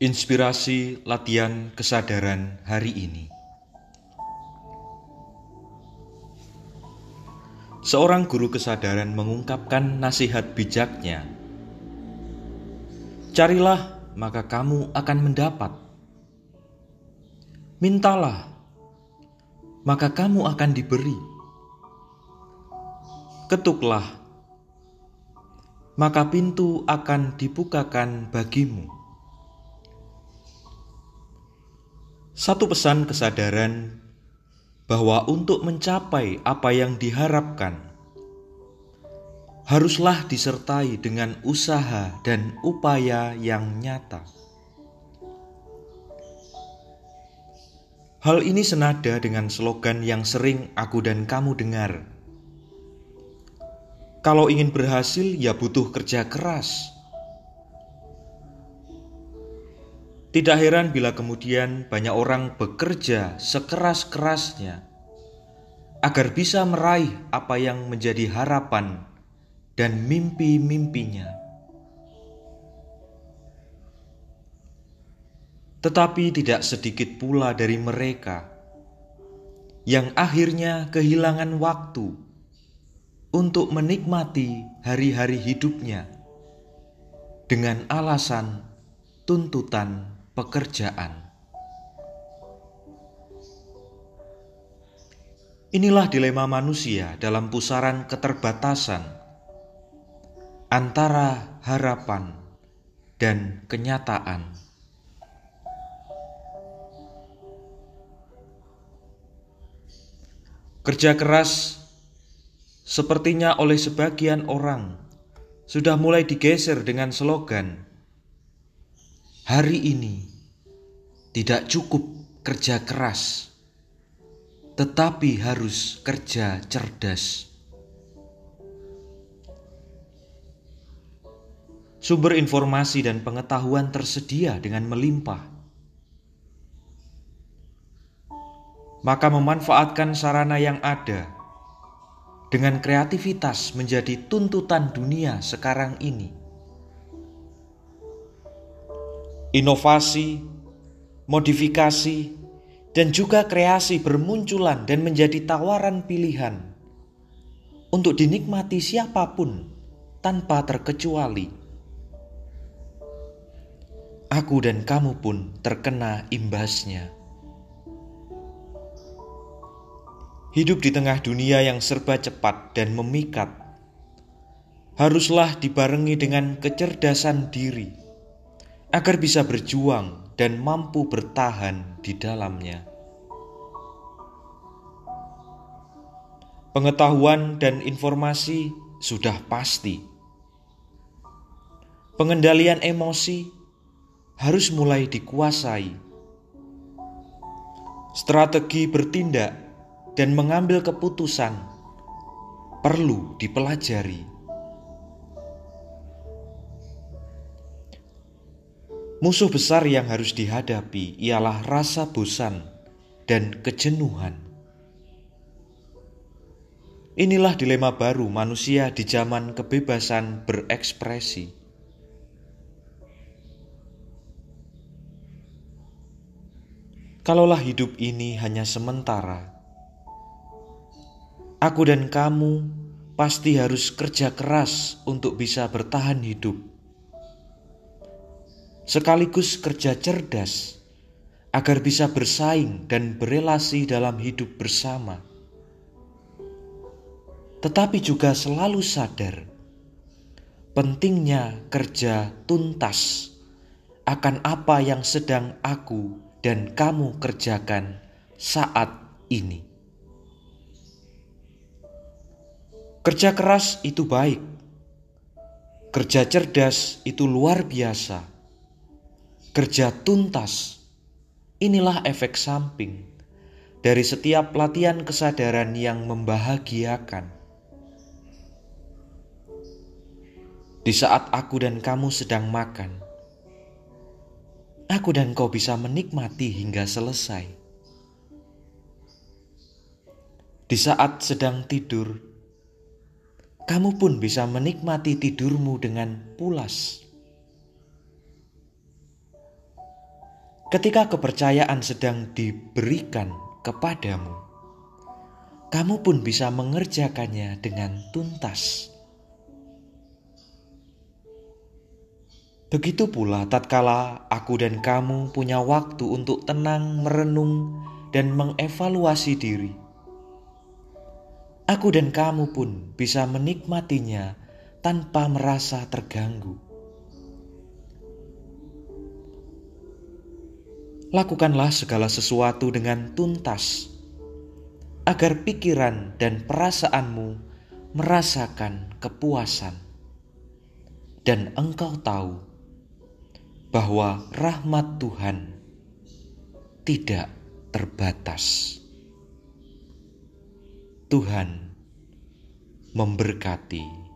Inspirasi latihan kesadaran hari ini. Seorang guru kesadaran mengungkapkan nasihat bijaknya. Carilah, maka kamu akan mendapat. Mintalah, maka kamu akan diberi. Ketuklah, maka pintu akan dibukakan bagimu. Satu pesan kesadaran bahwa untuk mencapai apa yang diharapkan, haruslah disertai dengan usaha dan upaya yang nyata. Hal ini senada dengan slogan yang sering aku dan kamu dengar. Kalau ingin berhasil, ya butuh kerja keras Tidak heran bila kemudian banyak orang bekerja sekeras-kerasnya agar bisa meraih apa yang menjadi harapan dan mimpi-mimpinya. Tetapi tidak sedikit pula dari mereka yang akhirnya kehilangan waktu untuk menikmati hari-hari hidupnya dengan alasan tuntutan pekerjaan. Inilah dilema manusia dalam pusaran keterbatasan antara harapan dan kenyataan. Kerja keras sepertinya oleh sebagian orang sudah mulai digeser dengan slogan "Hari ini tidak cukup kerja keras, tetapi harus kerja cerdas. Sumber informasi dan pengetahuan tersedia dengan melimpah. Maka memanfaatkan sarana yang ada dengan kreativitas menjadi tuntutan dunia sekarang ini. Inovasi modifikasi, dan juga kreasi bermunculan dan menjadi tawaran pilihan untuk dinikmati siapa pun tanpa terkecuali. Aku dan kamu pun terkena imbasnya. Hidup di tengah dunia yang serba cepat dan memikat haruslah dibarengi dengan kecerdasan diri agar bisa berjuang dan mampu bertahan di dalamnya. Pengetahuan dan informasi sudah pasti. Pengendalian emosi harus mulai dikuasai. Strategi bertindak dan mengambil keputusan perlu dipelajari. Musuh besar yang harus dihadapi ialah rasa bosan dan kejenuhan. Inilah dilema baru manusia di zaman kebebasan berekspresi. Kalaulah hidup ini hanya sementara, aku dan kamu pasti harus kerja keras untuk bisa bertahan hidup sekaligus kerja cerdas agar bisa bersaing dan berelasi dalam hidup bersama. Tetapi juga selalu sadar pentingnya kerja tuntas akan apa yang sedang aku dan kamu kerjakan saat ini. Kerja keras itu baik, kerja cerdas itu luar biasa kerja tuntas. Inilah efek samping dari setiap latihan kesadaran yang membahagiakan. Di saat aku dan kamu sedang makan, aku dan kau bisa menikmati hingga selesai. Di saat sedang tidur, kamu pun bisa menikmati tidurmu dengan pulas. Ketika kepercayaan sedang diberikan kepadamu, kamu pun bisa mengerjakannya dengan tuntas. Begitu pula tatkala aku dan kamu punya waktu untuk tenang, merenung, dan mengevaluasi diri. Aku dan kamu pun bisa menikmatinya tanpa merasa terganggu. Lakukanlah segala sesuatu dengan tuntas, agar pikiran dan perasaanmu merasakan kepuasan, dan engkau tahu bahwa rahmat Tuhan tidak terbatas. Tuhan memberkati.